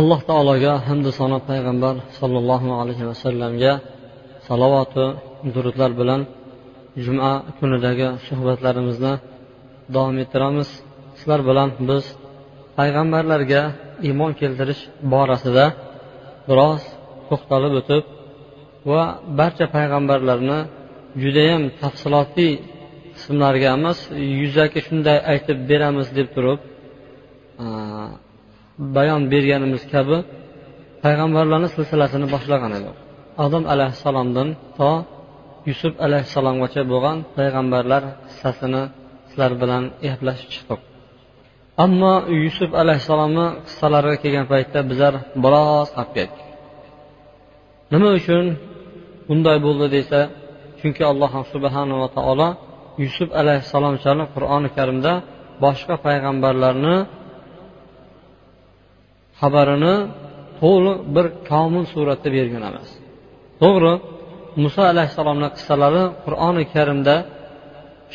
alloh taologa hamdu sano payg'ambar sollallohu alayhi vasallamga salovatu durudlar bilan juma kunidagi suhbatlarimizni davom ettiramiz. Sizlar bilan biz payg'ambarlarga iymon keltirish borasida biroz to'xtalib o'tib va barcha payg'ambarlarni judayam tafsilotli qismlariga emas yuzaki shunday aytib beramiz deb turib bayon berganimiz kabi payg'ambarlarni silsilasini boshlagan edi. Odam alayhissalomdan to yusuf alayhissalomgacha bo'lgan payg'ambarlar qissasini sizlar bilan eplashib chiqdik. Ammo yusuf alayhissalomni qissalariga kelgan paytda bizlar biroz qolib ketdik. Nima uchun bunday bo'ldi desa chunki alloh subhanava taolo yusuf alayhissalomchani qur'oni karimda boshqa payg'ambarlarni xabarini to'liq bir komil suratda bergan emas. To'g'ri muso alayhissalomni qissalari qur'oni karimda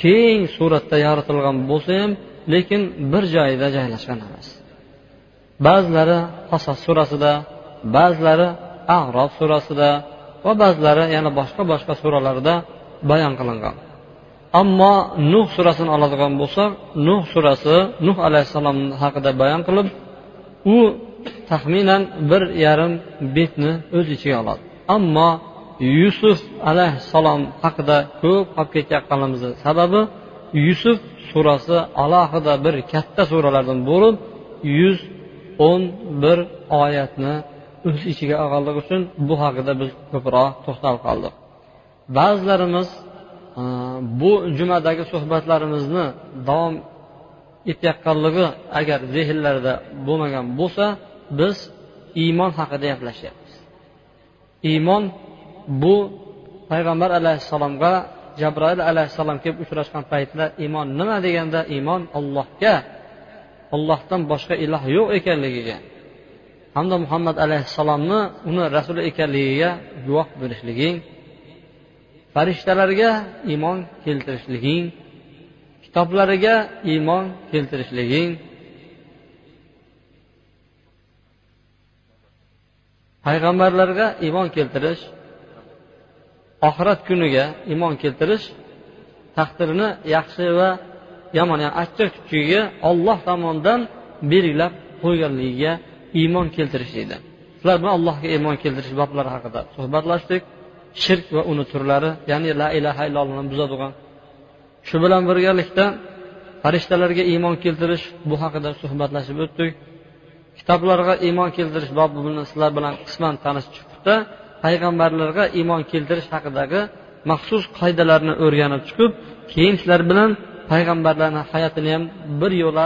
keng suratda yoritilgan bo'lsa ham lekin bir joyda joylashgan emas. Ba'zilari qasos surasida ba'zilari ag'rob surasida va ba'zilari yana boshqa boshqa suralarda bayon qilingan. Ammo nuh surasini oladigan bo'lsak nuh surasi nuh alayhissalom haqida bayon qilib u taxminan bir yarim betni o'z ichiga oladi. Ammo yusuf alayhissalom haqida ko'p qolib ketayotganimizni sababi yusuf surasi alohida bir katta suralardan bo'lib yuz o'n bir oyatni o'z ichiga olganligi uchun bu haqida biz ko'proq to'xtalib qoldik. Ba'zilarimiz e, bu jumadagi suhbatlarimizni davom etayotganligi agar zehnlarida bo'lmagan bo'lsa biz iymon haqida gaplashyapmiz. Iymon bu payg'ambar alayhissalomga jabroil alayhissalom kelib uchrashgan paytda iymon nima deganda iymon ollohga ollohdan boshqa iloh yo'q ekanligiga hamda muhammad alayhissalomni uni rasuli ekanligiga guvoh bo'lishliging farishtalarga iymon keltirishliging kitoblariga iymon keltirishliging payg'ambarlarga iymon keltirish oxirat kuniga iymon keltirish taqdirini yaxshi va yomon yani achchiq kuchiga olloh tomonidan belgilab qo'yganligiga iymon keltirish deydi. Shular bilan allohga iymon keltirish boblari haqida suhbatlashdik. Shirk va uni turlari ya'ni la ilaha illallohni buzadigan. Shu bilan birgalikda farishtalarga iymon keltirish bu haqida suhbatlashib o'tdik. Kitoblarga iymon keltirish bobi bilan sizlar bilan qisman tanishib chiqibdi. Payg'ambarlarga iymon keltirish haqidagi maxsus qoidalarni o'rganib chiqib keyin sizlar bilan payg'ambarlarni hayotini ham bir yo'la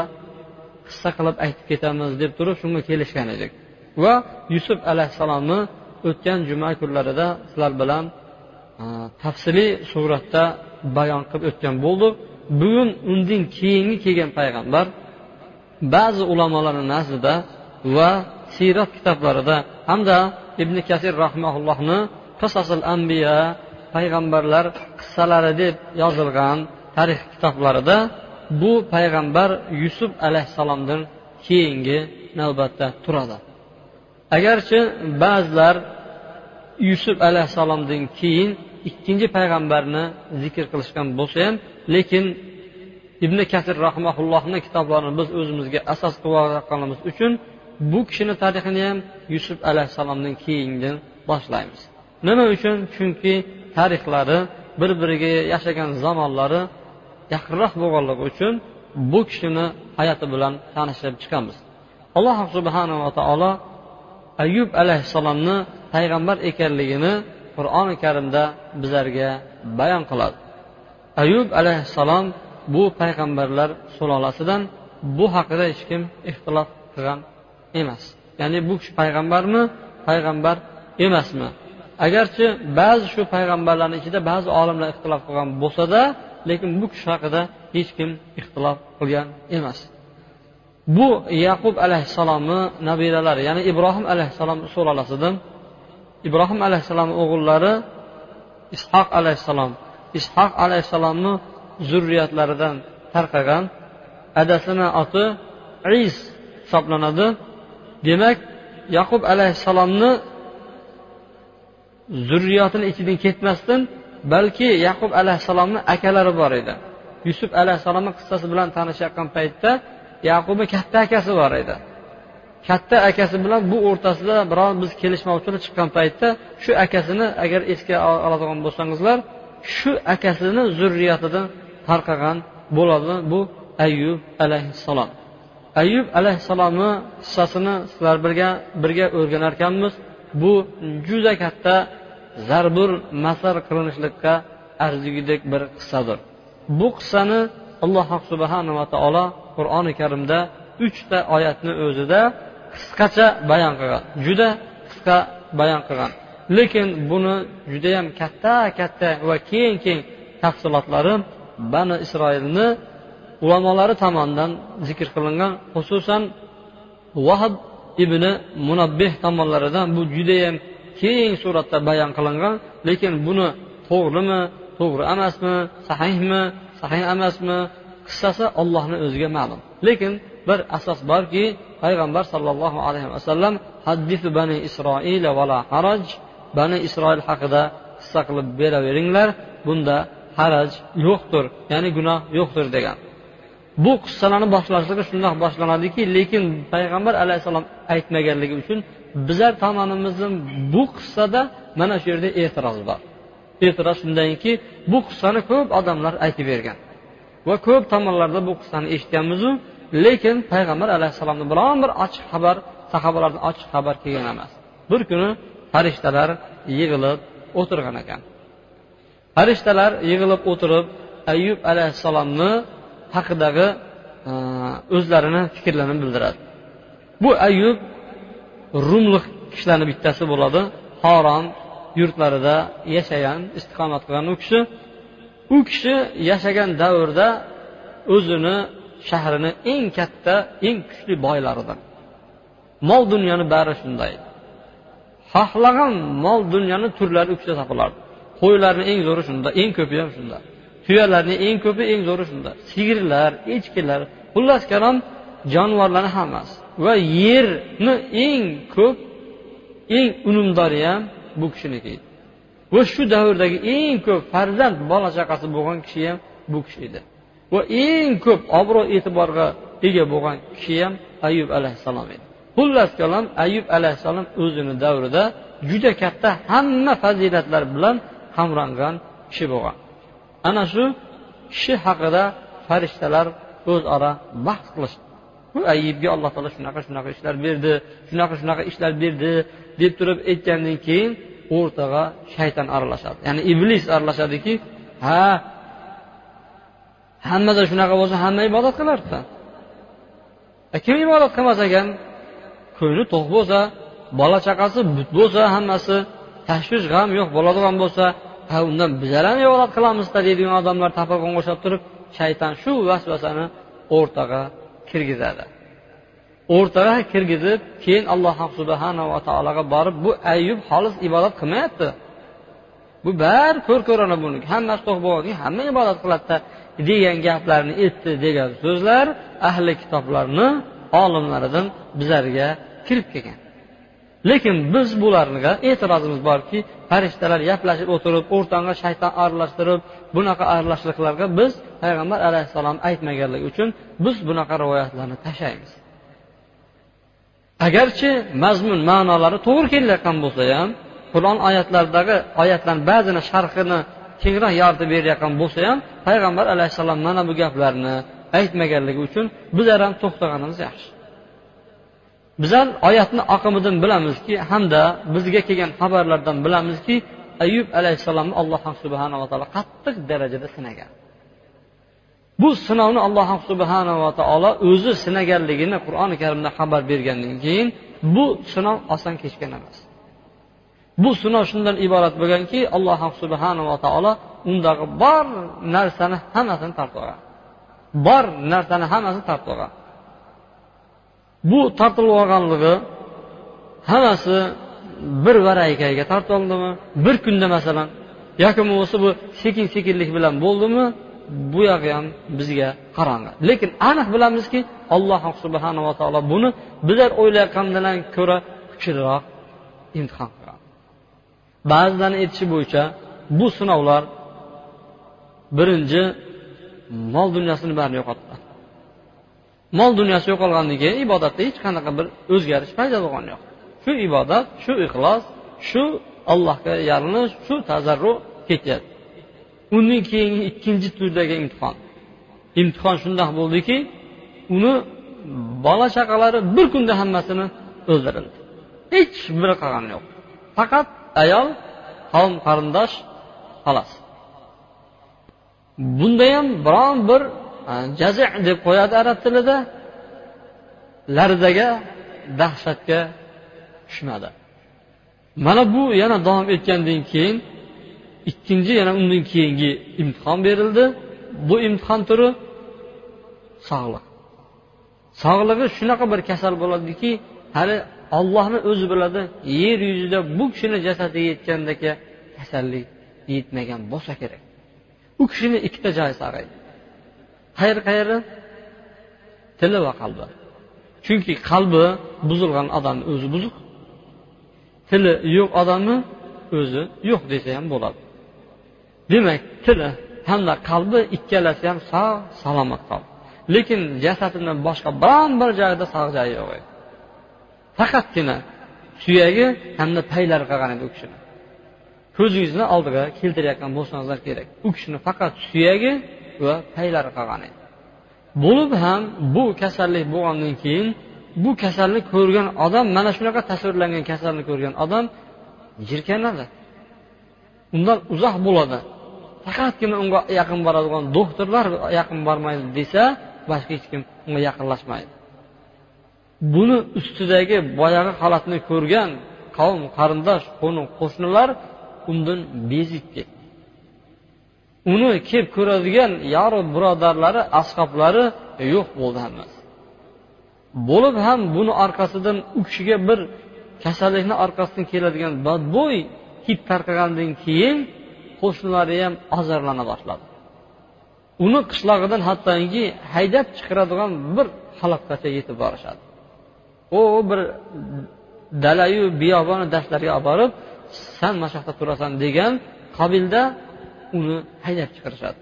qissa qilib aytib ketamiz deb turib shunga kelishgan edik. Va yusuf alayhissalomni o'tgan juma kunlarida sizlar bilan e, tafsiliy suratda bayon qilib o'tgan bo'ldik. Bugun undan keyingi kelgan payg'ambar ba'zi ulamolarni nazdida va siyrat kitoblarida hamda ibn kasir rahmaullohni qasasil ambiya payg'ambarlar qissalari deb yozilgan tarix kitoblarida bu payg'ambar yusuf alayhissalomdan keyingi navbatda turadi. Agarchi ba'zilar yusuf alayhissalomdan keyin ikkinchi payg'ambarni zikr qilishgan bo'lsa ham lekin ibn kasir rahmaullohni kitoblarini biz o'zimizga asos qilib olganimiz uchun bu kishini tarixini ham yusuf alayhissalomdan keyingi boshlaymiz. Nima uchun? Chunki tarixlari bir biriga yashagan zamonlari yaqinroq bo'lganligi uchun bu kishini hayoti bilan tanishib chiqamiz. Alloh subhanava taolo ayub alayhissalomni payg'ambar ekanligini qur'oni karimda bizlarga bayon qiladi. Ayub alayhissalom bu payg'ambarlar sulolasidan bu haqida hech kim ixtilof qilgan emas. Ya'ni bu kishi payg'ambarmi? Payg'ambar emasmi? Agarchi ba'zi shu payg'ambarlarni ichida ba'zi olimlar ixtilof qilgan bo'lsada lekin bu kishi haqida hech kim ixtilof qilgan emas. Bu yaqub alayhissalomni nabiralari ya'ni ibrohim alayhissalom sulolasidan ibrohim alayhissalomni o'g'illari ishoq alayhissalom. Ishoq alayhissalomni zurriyatlaridan tarqagan adasini oti is hisoblanadi. Demak yaqub alayhissalomni zurriyotini ichidan ketmasdan balki yaqub alayhissalomni akalari bor edi. Yusuf alayhissalomni qissasi bilan tanishayotgan paytda yaqubni katta akasi bor edi. Katta akasi bilan bu o'rtasida biror biz kelishmovchilik chiqqan paytda shu akasini agar esga oladigan bo'lsangizlar shu akasini zurriyatidan tarqagan bo'ladi bu ayyub alayhissalom. Ayyub alayhissalomni qissasini sizlar birga birga o'rganar ekanmiz bu juda katta zarbur masar qilinishlikqa arzigidek bir qissadir. Bu qissani alloh subhanava taolo qur'oni karimda uchta oyatni o'zida qisqacha bayon qilgan juda qisqa bayon qilgan. Lekin buni judayam katta katta va keng keng tafsilotlari bani isroilni ulamolari tomonidan zikr qilingan xususan vahb ibn munabbeh tomonlaridan bu judayam keng suratda bayon qilingan lekin buni to'g'rimi to'g'ri emasmi sahihmi sahih emasmi qissasi ollohni o'ziga ma'lum. Lekin bir asos borki payg'ambar sollallohu alayhi vasallam haddisu bani isroila vala haraj bani isroil haqida qissa qilib beraveringlar bunda haraj yo'qdir ya'ni gunoh yo'qdir degan. Bu qissalarni boshlashligi shundoq boshlanadiki lekin payg'ambar alayhissalom aytmaganligi uchun bizlar tomonimizdan bu qissada mana shu yerda e'tiroz bor. E'tiroz shundanki bu qissani ko'p odamlar aytib bergan va ko'p tomonlarda bu qissani eshitganmizu lekin payg'ambar alayhissalomni biron bir ochiq xabar sahobalardan ochiq xabar kelgan emas. Bir kuni farishtalar yig'ilib o'tirgan ekan. Farishtalar yig'ilib o'tirib ayyub alayhissalomni haqidagi e, o'zlarini fikrlarini bildiradi. Bu ayyub rumlik kishilarni bittasi bo'ladi. Horon yurtlarida yashagan istiqomat qilgan u kishi. U kishi yashagan davrda o'zini shahrini eng katta eng kuchli boylaridan. Mol dunyoni bari shunday. Xohlagan mol dunyoni turlari u kishida topilardi qo'ylarni eng zo'ri shunda eng ko'pi ham shunda. Tuyalarni eng ko'pi eng zo'ri shunda. Sigirlar echkilar xullas kalom jonivorlarni hammasi. Va yerni eng ko'p eng unumdori ham bu kishiniki. Edi va shu davrdagi eng ko'p farzand bola chaqasi bo'lgan kishi ham bu kishi edi. Va eng ko'p obro' e'tiborga ega bo'lgan kishi ham ayub alayhissalom edi. Xullas kalom ayub alayhissalom o'zini davrida juda katta hamma fazilatlar bilan hamrangan kishi bo'lgan. Ana shu kishi haqida farishtalar o'zaro bahs qilishdi. Bu ayibga alloh taolo shunaqa shunaqa ishlar berdi shunaqa shunaqa ishlar berdi deb turib aytgandan keyin o'rtaga shayton aralashadi. Ya'ni iblis aralashadiki ha hammada shunaqa bo'lsa hamma ibodat qilardida e, kim ibodat qilmas ekan? Ko'ngli to'q bo'lsa bola chaqasi but bo'lsa hammasi tashvish g'am yo'q bo'ladigan bo'lsa ha undan bizlar ham ibodat qilamizda deydigan odamlar tafaqon o'xshab turib shayton shu vasvasani o'rtaga kirgizadi. O'rtaga kirgizib keyin alloh subhanava taologa borib bu ayyub xolis ibodat qilmayapti. Bu bari ko'r ko'rona buniki hammasi to'q hamma ibodat qiladida degan gaplarni aytdi degan so'zlar ahli kitoblarni olimlaridan bizlarga kirib kelgan. Lekin biz bularga e'tirozimiz borki farishtalar gaplashib o'tirib o'rtanga shayton aralashtirib bunaqa aralashliqlarga biz payg'ambar alayhissalom aytmaganligi uchun biz bunaqa rivoyatlarni tashlaymiz. Agarchi mazmun ma'nolari to'g'ri kelayotgan bo'lsa ham qur'on oyatlaridagi oyatlarni ba'zini sharhini kengroq yoritib berayotgan bo'lsa ham payg'ambar alayhissalom mana bu gaplarni aytmaganligi uchun bizlar ham to'xtaganimiz yaxshi. Bizlar oyatni oqimidan bilamizki hamda bizga kelgan xabarlardan bilamizki ayub alayhissalomni alloh subhanava taolo qattiq darajada sinagan. Bu sinovni alloh subhanava taolo o'zi sinaganligini qur'oni karimda xabar bergandan keyin bu sinov oson kechgan emas. Bu sinov shundan iborat bo'lganki alloh subhanava taolo undagi bor narsani hammasini tortib olgan bor narsani hammasini tortib olgan bu tortilib olganligi hammasi bir varaykaga tortildimi bir kunda masalan yoki bo'lmasa bu sekin sekinlik bilan bo'ldimi? Bu yog'i ham bizga qorong'i lekin aniq bilamizki alloh subhanava taolo buni bizlar o'ylayotgandan ko'ra kuchliroq imtihon qilgan. Ba'zilarni aytishi bo'yicha bu sinovlar birinchi mol dunyosini barini yo'qotdi. Mol dunyosi yo'qolgandan keyin ibodatda hech qanaqa bir o'zgarish paydo bo'lgani yo'q. Shu ibodat shu ixlos shu allohga yalinish shu tazarru ketyapti. Undan keyingi ikkinchi turdagi imtihon. Imtihon shundoq bo'ldiki uni bola chaqalari bir kunda hammasini o'ldirildi. Hech biri qolgani yo'q. Faqat ayol qavm qarindosh xolos bunda ham biron bir jazi deb qo'yadi arab tilida. Larzaga dahshatga tushmadi. Mana bu yana davom etgandan keyin ikkinchi yana undan keyingi imtihon berildi. Bu imtihon turi sog'liq. Sog'lig'i shunaqa bir kasal bo'ladiki hali ollohni o'zi biladi yer yuzida bu kishini jasadiga yetgandagi kasallik yetmagan bo'lsa kerak. U kishini ikkita joyi sog'aydi. Qayer qayeri? Tili va qalbi. Chunki qalbi buzilgan odamni o'zi buzuq. Tili yo'q odamni o'zi yo'q desa ham bo'ladi. Demak tili hamda qalbi ikkalasi ham sog' salomat qoldi. Lekin jasadini boshqa biron bir joyida sog' joyi yo'q edi. Faqatgina suyagi hamda paylari qolgan edi u kishini. Ko'zingizni oldiga keltirayotgan bo'lsangizlar kerak. U kishini faqat suyagi va paylari qolgan edi. Bo'lib ham bu kasallik bo'lgandan keyin bu kasalni ko'rgan odam mana shunaqa tasvirlangan kasalni ko'rgan odam jirkanadi undan uzoq bo'ladi. Faqatgina unga yaqin boradigan doktorlar yaqin bormaydi desa boshqa hech kim unga yaqinlashmaydi. Buni ustidagi boyagi holatni ko'rgan qavm qarindosh qo'shnilar undan bezib ketdi. Uni kelib ko'radigan yaro birodarlari ashoblari yo'q bo'ldi hammasi. Bo'lib ham buni orqasidan u kishiga bir kasallikni orqasidan keladigan badbo'y hid tarqagandan keyin qo'shnilari ham ozorlana boshladi. Uni qishlog'idan hattoki haydab chiqaradigan bir xalaqgacha yetib borishadi. U bir dalayu biyobon dashtlarga olib borib san mana shu yoqda turasan degan qabilda uni haydab chiqarishadi.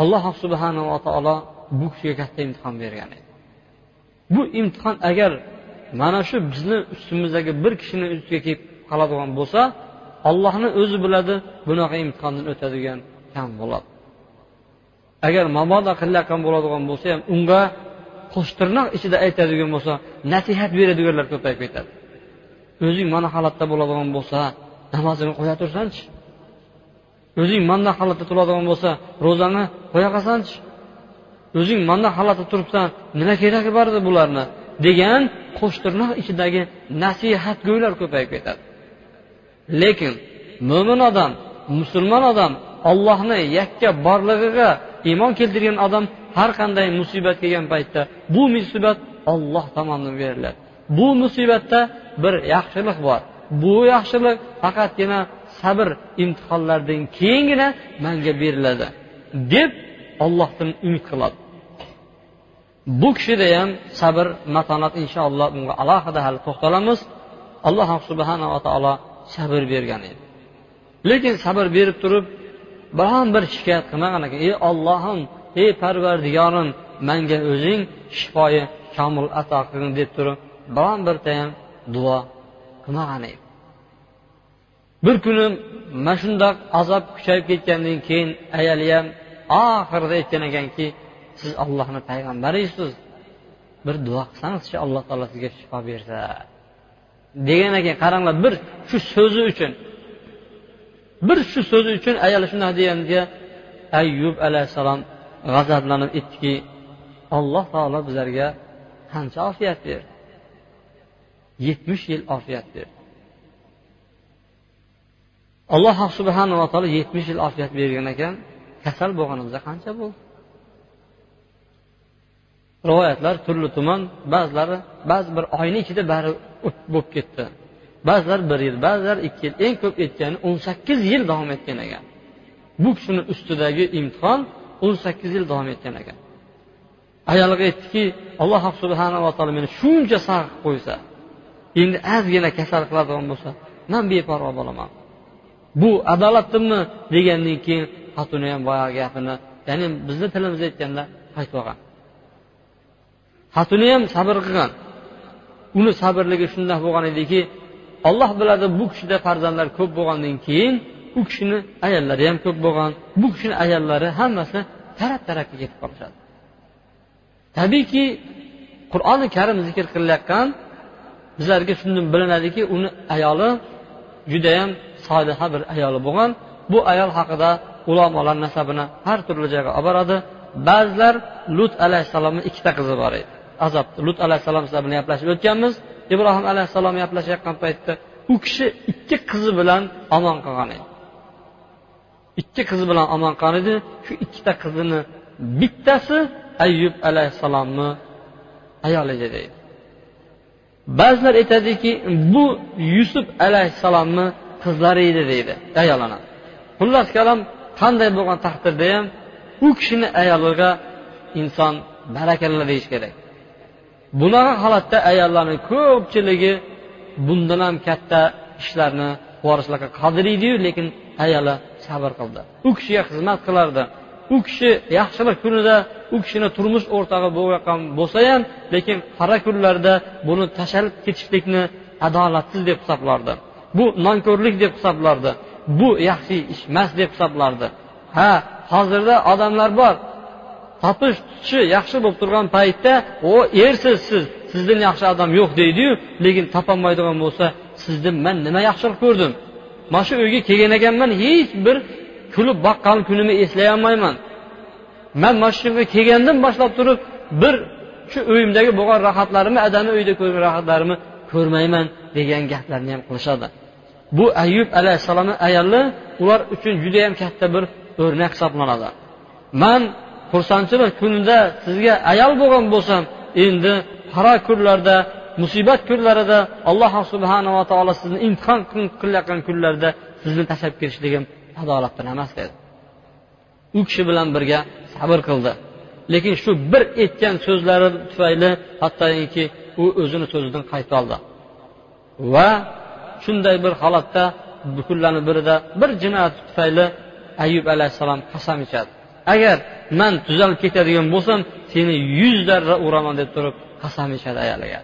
Alloh subhanava taolo bu kishiga katta imtihon bergan edi. Bu imtihon agar mana shu bizni ustimizdagi bir kishini ustiga kelib qoladigan bo'lsa ollohni o'zi biladi bunaqa imtihondan o'tadigan kam bo'ladi. Agar mabodo qilayotgan bo'ladigan bo'lsa ham unga qo'shtirnoq ichida aytadigan bo'lsa nasihat beradiganlar ko'payib ketadi. O'zing mana holatda bo'ladigan bo'lsa namozini qo'ya tursanchi o'zing manda holatda turadigan bo'lsa ro'zani qo'ya qolsanchi o'zing manda holatda turibsan nima keragi bor edi bularni? degan qo'shtirnoq ichidagi nasihatgo'ylar ko'payib ketadi. Lekin mo'min odam musulmon odam ollohni yakka borlig'iga iymon keltirgan odam har qanday musibat kelgan paytda bu musibat olloh tomonidan beriladi. Bu musibatda bir yaxshilik bor. Bu yaxshilik faqatgina sabr imtihonlardan keyingina manga beriladi deb ollohdan umid qiladi. Bu kishida ham sabr matonat inshaalloh bunga alohida hali to'xtalamiz. Alloh subhanava taolo sabr bergan edi. Lekin sabr berib turib biron bir shikoyat qilmagan ekan ey ollohim ey parvardigorim manga o'zing shifoyi komil ato qilgin deb turib biron birta ham duo qilmagan edi. Bir kuni mana shundoq azob kuchayib ketgandan keyin ayoli ham oxirida aytgan ekanki siz ollohni payg'ambarisiz. Bir duo qilsangizchi alloh taolo sizga shifo bersa. Degan ekan qaranglar bir shu so'zi uchun bir shu so'zi uchun ayoli shundoq deganga ayyub alayhissalom g'azablanib aytdiki alloh taolo bizlarga qancha ofiyat berdi? Yetmish yil ofiyat berdi. Alloh subhanava taolo yetmish yil ofiyat bergan ekan kasal bo'lganimizda qancha bo'ldi rivoyatlar turli tuman ba'zilari ba'zi bir oyni ichida bari bo'lib ketdi. Ba'zilar bir yil ba'zilar ikki yil eng ko'p aytgani o'n sakkiz yil davom etgan ekan. Bu kishini ustidagi imtihon o'n sakkiz yil davom etgan ekan. Ayoliga aytdiki alloh subhanava taolo meni shuncha sag' qo'ysa endi ozgina kasal qiladigan bo'lsa man beparvo bo'laman. Bu adolatdimi degandan keyin xotini ham boyagi gapini ya'ni bizni tilimizda aytganda qaytib olgan. Xotini ham sabr qilgan. Uni sabrligi shundoq bo'lgan ediki olloh biladi bu kishida farzandlar ko'p bo'lgandan keyin u kishini ayollari ham ko'p bo'lgan bu kishini ayollari hammasi taraf tarafga ketib qolishadi. Tabiiyki qur'oni karim zikr qilayotgan bizlarga shundan bilinadiki uni ayoli judayam soliha bir ayoli bo'lgan bu ayol haqida ulamolar nasabini har turli joyga olib boradi ba'zilar lut alayhissalomni ikkita qizi bor edi. Azob lut alayhissalom sizlar bilan gaplashib o'tganmiz. Ibrohim alayhissalom gaplashayotgan paytda u kishi ikki qizi bilan omon qolgan edi. Ikki qizi bilan omon qolgan edi. Shu ikkita qizini bittasi ayyub alayhissalomni ayoli edi deydi ba'zilar aytadiki bu yusuf alayhissalomni qizlari edi deydi ayolini xullas kalom qanday bo'lgan taqdirda ham u kishini ayoliga inson barakalla deyish kerak. Bunaqa holatda ayollarni ko'pchiligi bundan ham katta ishlarni qilib qodir ediyu lekin ayoli sabr qildi. U kishiga xizmat qilardi. U kishi yaxshilik kunida u kishini turmush o'rtog'i bo'layotgan bo'lsa ham lekin qara kunlarda buni tashlab ketishlikni adolatsiz deb hisoblardi. Bu nonko'rlik deb hisoblardi. Bu yaxshi ish emas deb hisoblardi. Ha hozirda odamlar bor. Topish tutishi yaxshi bo'lib turgan paytda o ersiz siz sizdan yaxshi odam yo'q deydiyu lekin topolmaydigan bo'lsa sizni man nima yaxshilik ko'rdim? Mana shu uyga kelgan ekanman hech bir kulib boqqan kunimni olmayman man mana shu yerga kelgandan boshlab turib bir shu uyimdagi bo'lgan rohatlarimni adami uyda ko'rgan rohatlarimni ko'rmayman degan gaplarni ham qilishadi. Bu ayub alayhissalomni ayoli ular uchun judayam katta bir o'rnak hisoblanadi. Man xursandchilik kunida sizga ayol bo'lgan bo'lsam endi qaro kunlarda musibat kunlarida alloh subhanava taolo sizni imtihon qilayotgan kunlarda sizni tashlab ketishligim adolatdan emas dedi. U kishi bilan birga sabr qildi. Lekin shu bir aytgan so'zlari tufayli hattoki u o'zini so'zidan qaytoldi va shunday bir holatda kunlarni birida bir jinoyat tufayli ayub alayhissalom qasam ichadi. Agar man tuzalib ketadigan bo'lsam seni yuz darra uraman deb turib qasam ichadi ayoliga.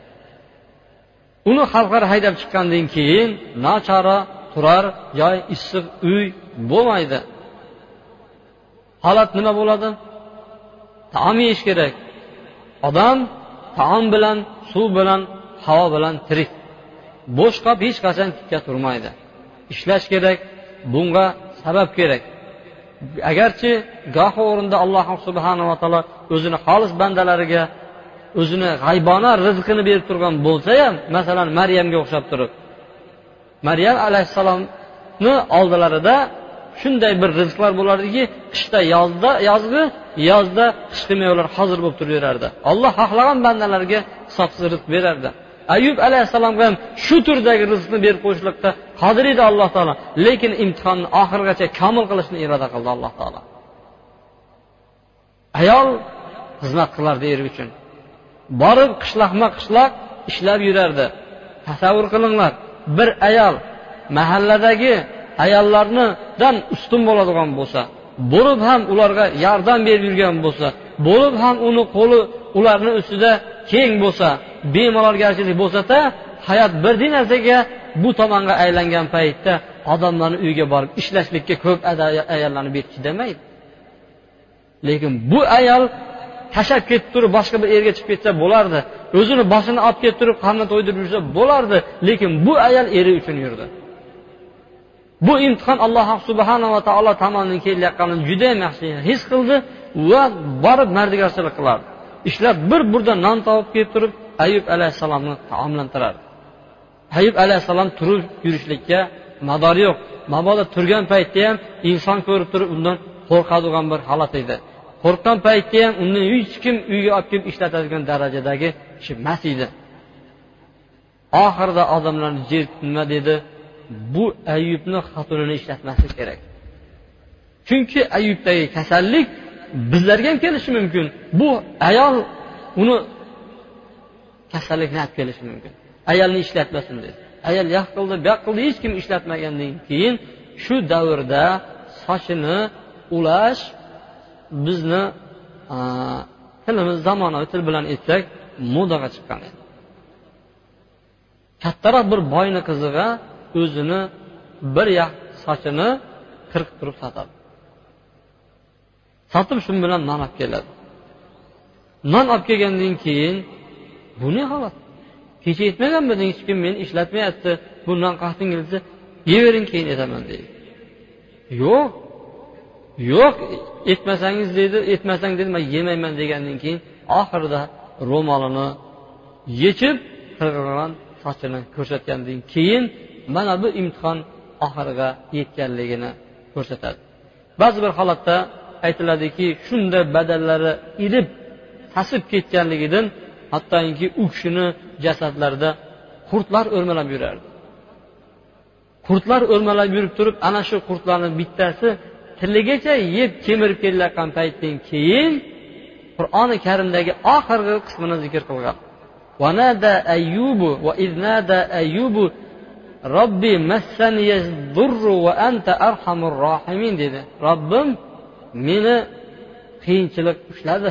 Uni xalqlar haydab chiqqandan keyin nachora turar joy issiq uy bo'lmaydi. Holat nima bo'ladi? Taom yeyish kerak. Odam taom bilan suv bilan havo bilan tirik. Bo'sh qolib hech qachon tikka turmaydi. Ishlash kerak bunga sabab kerak. Agarchi gohi o'rinda alloh subhanava taolo o'zini xolis bandalariga o'zini g'aybona rizqini berib turgan bo'lsa ham masalan maryamga o'xshab turib maryam alayhissalomni oldilarida shunday bir rizqlar bo'lardiki qishda yozda yozgi yozda qishki mevalar hozir bo'lib turaverardi. Olloh xohlagan bandalarga hisobsiz rizq berardi. Ayub alayhissalomga ham shu turdagi rizqni berib qo'yishlikqa qodir edi alloh taolo. Lekin imtihonni oxirigacha komil qilishni iroda qildi alloh taolo. Ayol xizmat qilardi eri uchun. Borib qishloqma qishloq ishlab yurardi. Tasavvur qilinglar bir ayol mahalladagi ayollarnidan ustun bo'ladigan bo'lsa bo'lib ham ularga yordam berib yurgan bo'lsa bo'lib ham uni qo'li ularni ustida keng bo'lsa bemalolgarchilik bo'lsada hayot birdi narsaga bu tomonga aylangan paytda odamlarni uyiga borib ishlashlikka ko'p ayollarni bet chidamaydi lekin bu ayol tashlab ketib turib boshqa bir erga chiqib ketsa bo'lardi. O'zini boshini olib kelib turib qarni to'ydirib yursa bo'lardi. Lekin bu ayol eri uchun yurdi. Bu imtihon alloh subhanava taolo tomonidan kelayotganini judayam yaxshi his qildi va borib mardigarchilik qilardi. Ishlab bir burda non topib kelib turib ayub alayhissalomni taomlantirardi ayub alayhissalom turib yurishlikka madori yo'q. Mabodo turgan paytda ham inson ko'rib turib undan qo'rqadigan bir holat edi. Qo'rqqan paytda ham uni hech kim uyga olib kelib ishlatadigan darajadagi kishi emas edi. Oxirida odamlar nima dedi bu ayubni xotinini ishlatmaslik kerak. Chunki ayubdagi kasallik bizlarga ham kelishi mumkin. Bu ayol uni kasallikni olib kelishi mumkin. Ayolni ishlatmasin dedi. Ayol yoq qildi bu yoq qildi hech kim ishlatmagandan keyin shu davrda sochini ulash bizni tilimiz zamonaviy til bilan aytsak modaga chiqqan edi. Kattaroq bir boyni qizig'a o'zini bir yoq sochini qirqib turib sotadi. Sotib shu bilan non olib keladi. Non olib kelgandan keyin bu ne holat kecha aytmaganmiding hech kim meni ishlatmayapti. Bundan qahtingni desa yeyvering keyin aytaman deydi. Yo'q. Yo'q aytmasangiz deydi. Aytmasang dedi man yemayman degandan keyin oxirida ro'molini yechib qirg'irgan sochini ko'rsatgandan keyin mana bu imtihon oxiriga yetganligini ko'rsatadi. Ba'zi bir holatda aytiladiki shunday badallari irib tasib ketganligidan hattoki u kishini jasadlarida qurtlar o'rmalab yurardi qurtlar o'rmalab yurib turib ana shu qurtlarni bittasi tiligacha yeb kemirib kelayotgan paytdan keyin qur'oni karimdagi oxirgi qismini zikr qilgan ونادى أيوب وإذ نادى أيوب ربي مسني الضر وأنت أرحم الراحمين dedi robbim meni qiyinchilik ushladi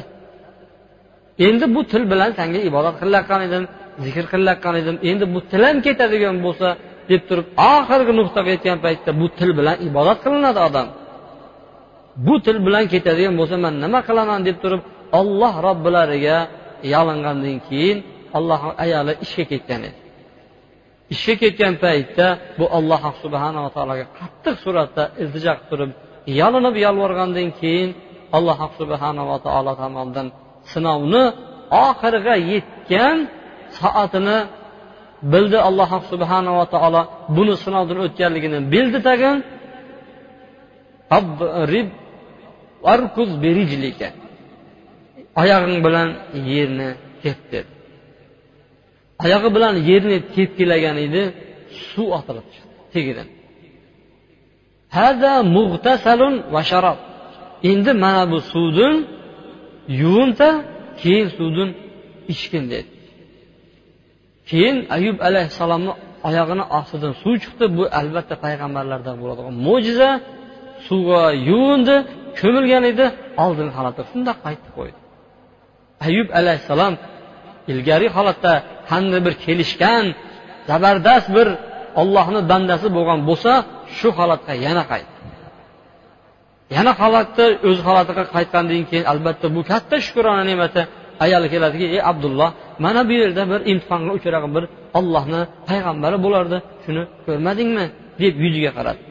Endi bu til bilan sanga ibodat qilayotgan edim zikr qilayotgan edim. Endi bu til ham ketadigan bo'lsa deb turib oxirgi nuqtaga yetgan paytda bu til bilan ibodat qilinadi odam. Bu til bilan ketadigan bo'lsa man nima qilaman deb turib olloh robbilariga yalingandan keyin alloh ayoli ishga ketgan edi. Ishga ketgan paytda bu alloh subhanava taologa qattiq suratda iltijo qilib turib yalinib yolvorgandan keyin alloh subhanava taolo tomonidan sinovni oxiriga yetgan soatini bildi alloh subhanava taolo. Buni sinovdan o'tganligini bildi tagin. Oyog'ing bilan yerni tep dedi oyog'i bilan yerni tepkilagan edi suv otilib chiqdi tagidan endi mana bu suvdan yuvinta keyin suvdin ichgin dedi. Keyin ayub alayhissalomni oyog'ini ostidan suv chiqdi. Bu albatta payg'ambarlardan bo'ladigan mo'jiza. Suvga yuvindi ko'milgan edi oldingi holatda shundoq qaytib qo'ydi. Ayub alayhissalom ilgari holatda qanday bir kelishgan zabardast bir ollohni bandasi bo'lgan bo'lsa shu holatga yana qaytdi. Yana holatda o'z holatiga qaytgandan keyin albatta bu katta shukrona ne'mati ayoli keladiki ey abdulloh mana bu yerda bir imtihonga uchragan bir ollohni payg'ambari bo'lardi shuni ko'rmadingmi? deb yuziga qaradi.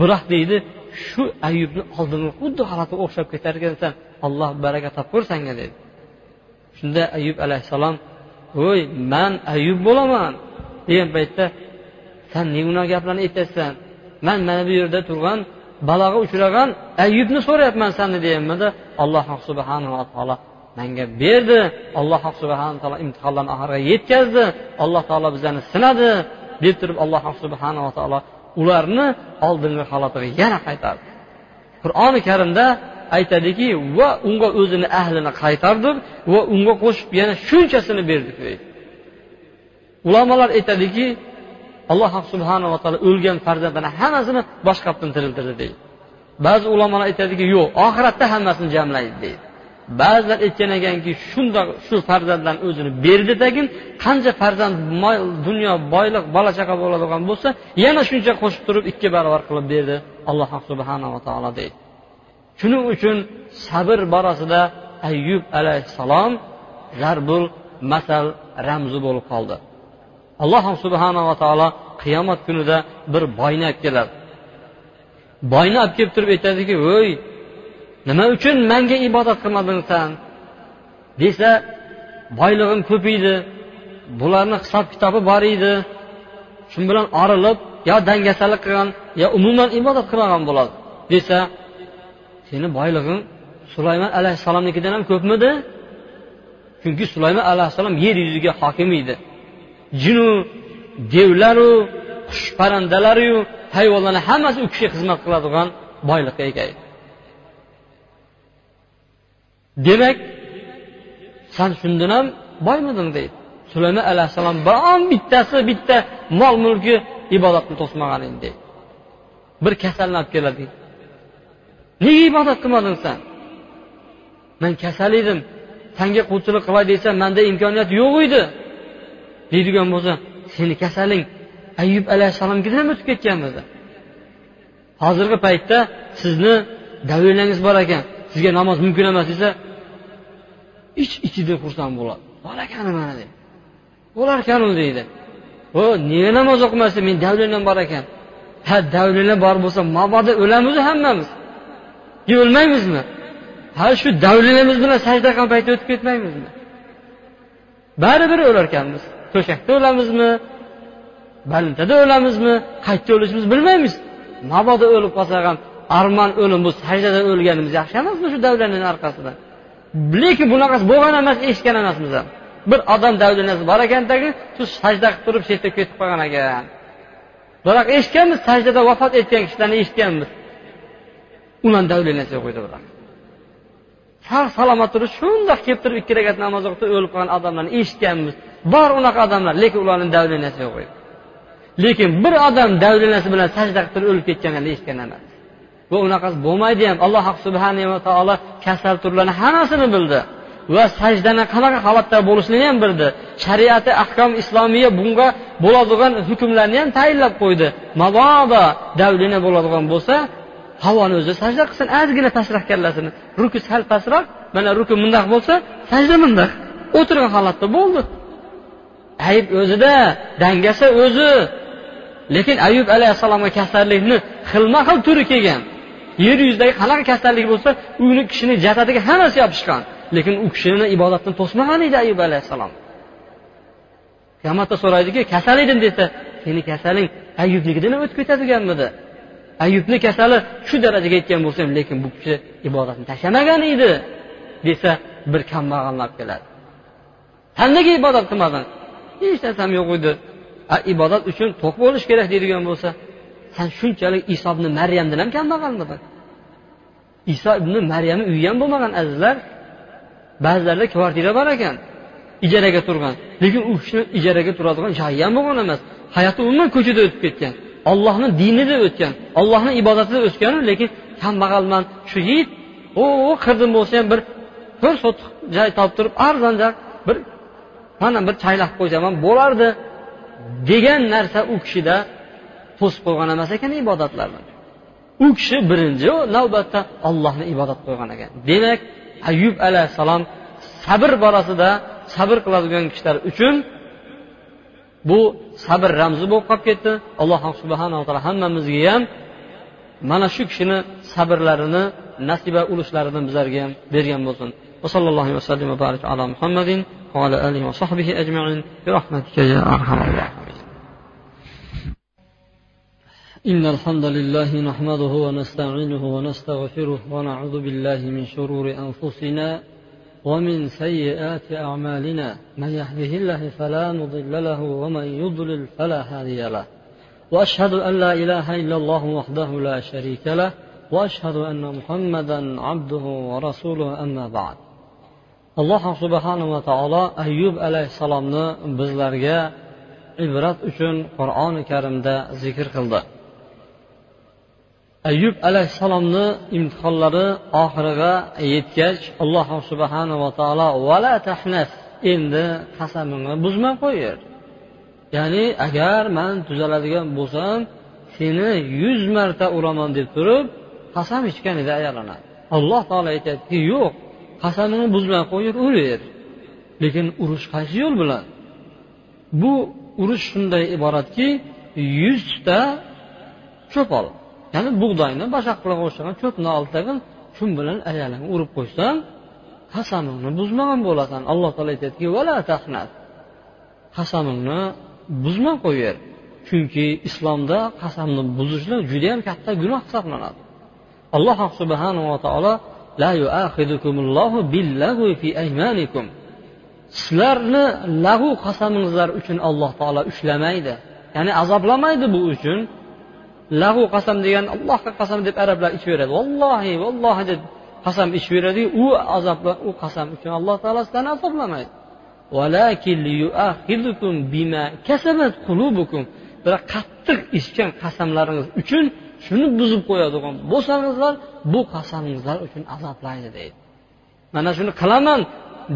Biroq deydi shu ayubni oldingi xuddi holatiga o'xshab ketar ekansan alloh baraka topgur sanga dedi. Shunda ayub alayhissalom voy man ayub bo'laman. degan paytda san ne gunoh gaplarni aytyapsan? Man mana bu yerda turgan baloga uchragan ayyubni so'rayapman sani deyapmanda alloh subhanava taolo manga berdi. Alloh subhanaa taolo imtihonlarni oxiriga yetkazdi. Alloh taolo bizlarni sinadi deb turib alloh subhanava taolo ularni oldingi holatiga yana qaytardi. Qur'oni karimda aytadiki va unga o'zini ahlini qaytardik va unga qo'shib yana shunchasini berdik deydi. Ulamolar aytadiki alloh subhanava taolo o'lgan farzandini hammasini boshqatdan tiriltirdi deydi. Ba'zi ulamolar aytadiki yo'q oxiratda hammasini jamlaydi deydi. Ba'zilar aytgan ekanki shundoq shu farzandlarni o'zini berdi tagin qancha farzand dunyo boylik bola chaqa bo'ladigan bo'lsa yana shuncha qo'shib turib ikki barobar qilib berdi alloh subhanava taolo deydi. Shuning uchun sabr borasida ayyub alayhissalom zarbul masal ramzi bo'lib qoldi. Alloh subhanava taolo qiyomat kunida bir boyni olib keladi. Boyni olib kelib turib aytadiki voy nima uchun manga ibodat qilmading san? Desa boylig'im ko'paydi bularni hisob kitobi bor edi shu bilan orilib yo dangasalik qilgan yo umuman ibodat qilmagan bo'ladi. Desa seni boylig'ing sulaymon alayhissalomnikidan ham ko'pmidi? Chunki sulaymon alayhissalom yer yuziga hokim edi. Jinu devlaru qush parrandalariyu hayvonlarni hammasi u kishiga xizmat qiladigan boyliqqa ega. Edi demak san shundan ham boymiding deydi. Sulaymon alayhissalom biron bittasi bitta mol mulki ibodatni to'smagan edi. Deydi bir kasalni olib keladi. Nega ibodat qilmading san man kasal edim. Sanga qulchilik qilay desam manda imkoniyat yo'q edi. Deydigan bo'lsa seni kasaling ayub alayhissalomgidan ham o'tib ketganmidi hozirgi paytda sizni davilangiz bor ekan sizga namoz mumkin emas desa ich ichida xursand bo'ladi. Bor mana deydi. Bo'larkanu deydi. O nega namoz o'qimaysan men davlenam bor ekan. Ha davlana bor bo'lsa mabodo o'lamizmi hammamiz. Yo o'lmaymizmi ha shu davlinamiz bilan sajda qilgan paytda o'tib ketmaymizmi? Baribir o'larkanmiz to'shakda o'lamizmi? Bandada o'lamizmi? Qayerda o'lishimiz bilmaymiz. Mabodo o'lib qolsak ham armon o'lim bu sajdada o'lganimiz yaxshi emasmi shu davlanani orqasida lekin bunaqasi bo'lgan emas eshitgan emasmiz ham. Bir odam davlanasi bor ekandagi shu sajda qilib turib shu yerda ketib qolgan ekan. Biroq eshitganmiz sajdada vafot etgan kishilarni eshitganmiz. Ular davlanasi yo'q edi biroq. Sog' salomat turib shundoq kelib turib ikki rakat namoz o'qib o'lib qolgan odamlarni eshitganmiz. Bor unaqa odamlar lekin ularni davlanasi yo'q edi. Lekin bir odam davlanasi bilan sajda qilib turib o'lib ketganini eshitgan emas. Bu unaqasi bo'lmaydi ham. Alloh subhanava taolo kasal turlarini hammasini bildi va sajdani qanaqa holatda bo'lishini ham bildi. Shariati ahkom islomiya bunga bo'ladigan hukmlarni ham tayinlab qo'ydi. Mabodo davlina bo'ladigan bo'lsa havoni o'zi sajda qilsin ozgina pastroq kallasini ruku sal pastroq mana ruku mundoq bo'lsa sajda mundoq. O'tirgan holatda bo'ldi. Ayb o'zida dangasa o'zi. Lekin ayub alayhissalomga kasallikni xilma xil turi kelgan. Yer yuzidagi qanaqa kasallik bo'lsa uni kishini jasadiga hammasi yopishgan. Lekin u kishini ibodatdan to'smagan edi ayub alayhissalom. Qiyomatda so'raydiki kasal edim desa seni kasaling ayubnikidan o'tib ketadiganmidi? Ayubni kasali shu darajaga yetgan bo'lsa ham lekin bu kishi ibodatni tashlamagan edi desa bir kambag'allar keladi. San ibodat qilmading hech narsam yo'q edi. Ibodat uchun to'q bo'lish kerak deydigan bo'lsa san shunchalik iso ibn maryamdan ham kambag'almiding iso ibn maryamni uyi ham bo'lmagan azizlar. Ba'zilarda kvartira bor ekan ijaraga turgan. Lekin u kishini ijaraga turadigan joyi ham bo'lgan emas. Hayoti umuman ko'chada o'tib ketgan. Ollohni dinida o'tgan ollohni ibodatida o'sganu lekin kambag'alman shu yit u qirdim bo'lsa ham bir bir sotix joy topib turib arzon bir mana bir chaylab qo'ysam ham bo'lardi degan narsa u kishida to'sib qo'ygan emas ekan ibodatlarni u kishi birinchi navbatda ollohni ibodat qo'ygan ekan. Demak ayub alayhissalom sabr borasida sabr qiladigan kishilar uchun bu sabr ramzi bo'lib qolib ketdi. Alloh subhanaa taolo hammamizga ham mana shu kishini sabrlarini nasiba ulushlarini bizlarga ham bergan bo'lsin. وصلى الله وسلم وبارك على محمد وعلى آله وصحبه أجمعين برحمتك يا أرحم الراحمين. إن الحمد لله نحمده ونستعينه ونستغفره ونعوذ بالله من شرور أنفسنا ومن سيئات أعمالنا. من يهده الله فلا مضل له ومن يضلل فلا هادي له. وأشهد أن لا إله إلا الله وحده لا شريك له وأشهد أن محمدا عبده ورسوله أما بعد. Alloh subhanava taolo ayyub alayhissalomni bizlarga ibrat uchun qur'oni karimda zikr qildi. Ayyub alayhissalomni imtihonlari oxiriga yetgach alloh subhanava taolo vala tahnas endi qasamimni buzmay qo'yir. Ya'ni agar man tuzaladigan bo'lsam seni yuz marta uraman deb turib qasam ichgan edi ayolini alloh taolo aytyaptiki yo'q qasamini buzmay qo'yib uraver. Lekin urush qaysi yo'l bilan? Bu urush shunday iboratki yuzta cho'pol. Ya'ni bug'doyni bashaqlarga o'xshagan cho'pni oltagin shu bilan ayalingni urib qo'ysang qasamingni buzmagan bo'lasan. Alloh taolo aytyaptiki qasamingni buzmay qo'yaver chunki islomda qasamni buzishlik judayam katta gunoh hisoblanadi. Alloh subhanava taolo sizlarni lag'u qasamingizlar uchun alloh taolo ushlamaydi. Ya'ni azoblamaydi bu uchun. Lag'u qasam degan allohga qasam deb arablar ichaveradi vallohi vallohi deb qasam ichaveradiyu u azob u qasam uchun alloh taolo sizlarni azoblamaydi. Biroq qattiq ichgan qasamlaringiz uchun shuni buzib qo'yadigan bo'lsangizlar bu qasamingizlar uchun azoblaydi deydi. Mana shuni qilaman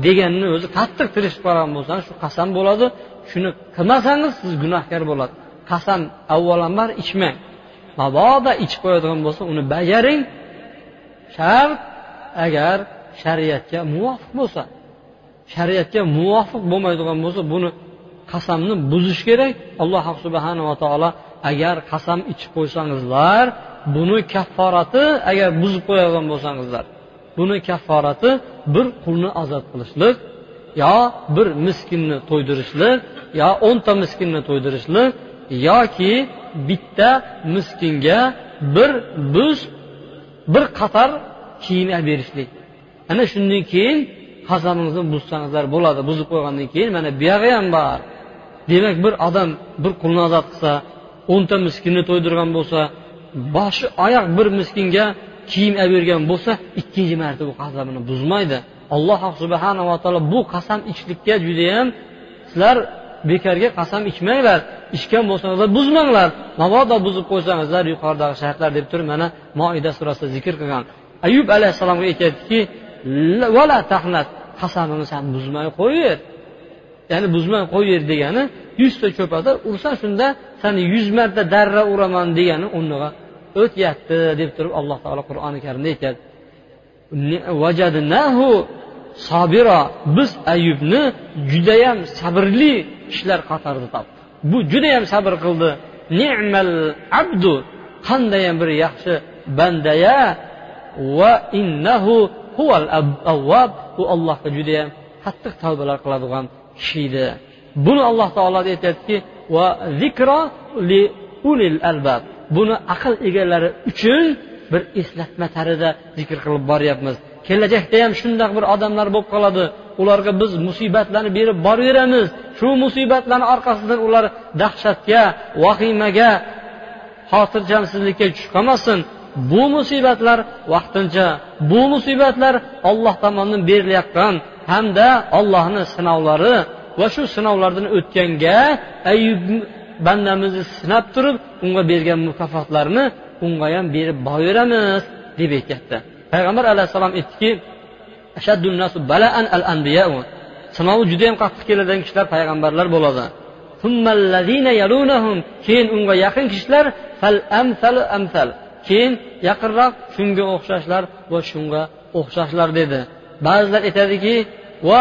deganni o'zi qattiq tirishib qolgan bo'lsangiz shu qasam bo'ladi. Shuni qilmasangiz siz gunohkor bo'ladi. Qasam avvalambor ichmang. Mabodo ichib qo'yadigan bo'lsa uni bajaring. Shart agar shariatga muvofiq bo'lsa shariatga muvofiq bo'lmaydigan bo'lsa buni qasamni buzish kerak. Alloh subhanava taolo agar qasam ichib qo'ysangizlar buni kafforati agar buzib qo'yadigan bo'lsangizlar buni kafforati bir qulni ozod qilishlik yo bir miskinni to'ydirishlik yo o'nta miskinni to'ydirishlik yoki bitta miskinga bir buz bir qator kiyim berishlik. Ana shundan keyin qasamingizni buzsangizlar bo'ladi buzib qo'ygandan keyin mana buyog'i ham bor. Demak bir odam bir qulni ozod qilsa o'nta miskinni to'ydirgan bo'lsa boshi oyoq bir miskinga kiyim olib bergan bo'lsa ikkinchi marta bu qasamini buzmaydi. Alloh subhanava taolo bu qasam ichishlikka judayam sizlar bekorga qasam ichmanglar ichgan bo'lsangizlar buzmanglar. Mabodo buzib qo'ysangizlar yuqoridagi shartlar deb turib mana moida surasida zikr qilgan. Ayub alayhissalomga aytyaptiki vala tahnat qasamini san buzmay qo'yaver ya'ni buzmay qo'yaver degani yuzta cho'pada ursa shunda sani yuz marta darra uraman degani o'rniga o'tyapti deb turib alloh taolo qur'oni karimda aytyapti. Sobira biz ayubni judayam sabrli kishilar qatorida topdik bu judayam sabr qildi. Ni'mal abdu. Qandayam bir yaxshi bandaya va innahu huval avvab u allohga judayam qattiq tavbalar qiladigan kishi edi. Buni alloh taolo aytyaptiki va zikro li ulil albab. Buni aql egalari uchun bir eslatma tarida zikr qilib boryapmiz. Kelajakda ham shundoq bir odamlar bo'lib qoladi. Ularga biz musibatlarni berib boraveramiz. Shu musibatlarni orqasidan ular dahshatga vahimaga xotirjamsizlikka tushib qolmasin. Bu musibatlar vaqtincha bu musibatlar olloh tomonidan berilayotgan hamda ollohni sinovlari va shu sinovlardan o'tganga ayub bandamizni sinab turib unga bergan mukofotlarni unga ham berib boraveramiz deb aytyapti. Payg'ambar alayhissalom aytdiki sinovi judayam qattiq keladigan kishilar payg'ambarlar bo'ladi. Keyin unga yaqin kishilar keyin yaqinroq shunga o'xshashlar va shunga o'xshashlar dedi. Ba'zilar aytadiki va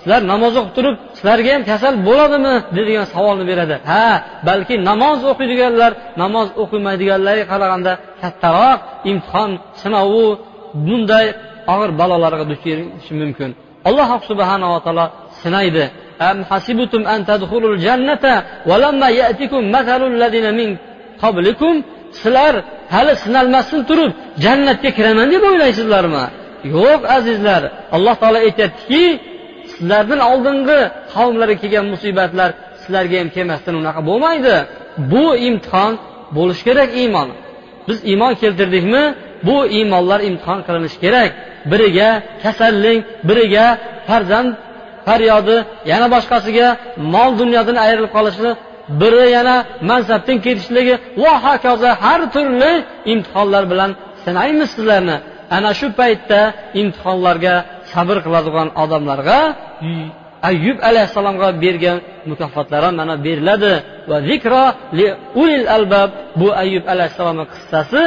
sizlar namoz o'qib turib sizlarga ham kasal bo'ladimi deydigan savolni beradi. Ha balki namoz o'qiydiganlar namoz o'qimaydiganlarga qaraganda kattaroq imtihon sinovu bunday og'ir balolarga duch kelishi mumkin. Alloh subhanava taolo sinaydi. Hasibutum an tadkhulul jannata ya'tikum sizlar hali sinalmasdan turib jannatga kiraman deb o'ylaysizlarmi? Yo'q azizlar. Alloh taolo aytyaptiki sizlardan oldingi qavmlarga kelgan musibatlar sizlarga ham kelmasdan unaqa bo'lmaydi. Bu imtihon bo'lishi kerak iymon. Biz iymon keltirdikmi bu iymonlar imtihon qilinishi kerak. Biriga kasallik biriga farzand faryodi yana boshqasiga mol dunyodan ayrilib qolishi biri yana mansabdan ketishligi va hokazo har turli imtihonlar bilan sinaymiz sizlarni. Ana shu paytda imtihonlarga sabr qiladigan odamlarga ayyub alayhissalomga bergan mukofotlar ham mana beriladi. Va zikro li ulil albab bu ayyub alayhissalomni qissasi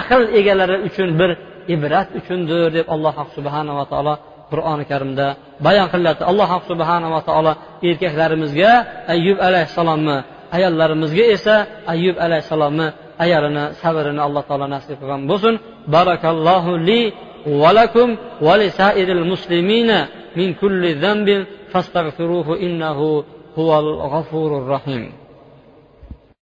aql egalari uchun bir ibrat uchundir deb alloh subhanava taolo qur'oni karimda bayon qilyapti alloh subhanava taolo erkaklarimizga ayyub alayhissalomni ayollarimizga esa ayyub alayhissalomni ayalini sabrini alloh taolo nasib qilgan bo'lsin. Barakallohu li ولكم ولسائر المسلمين من كل ذنب فاستغفروه إنه هو الغفور الرحيم.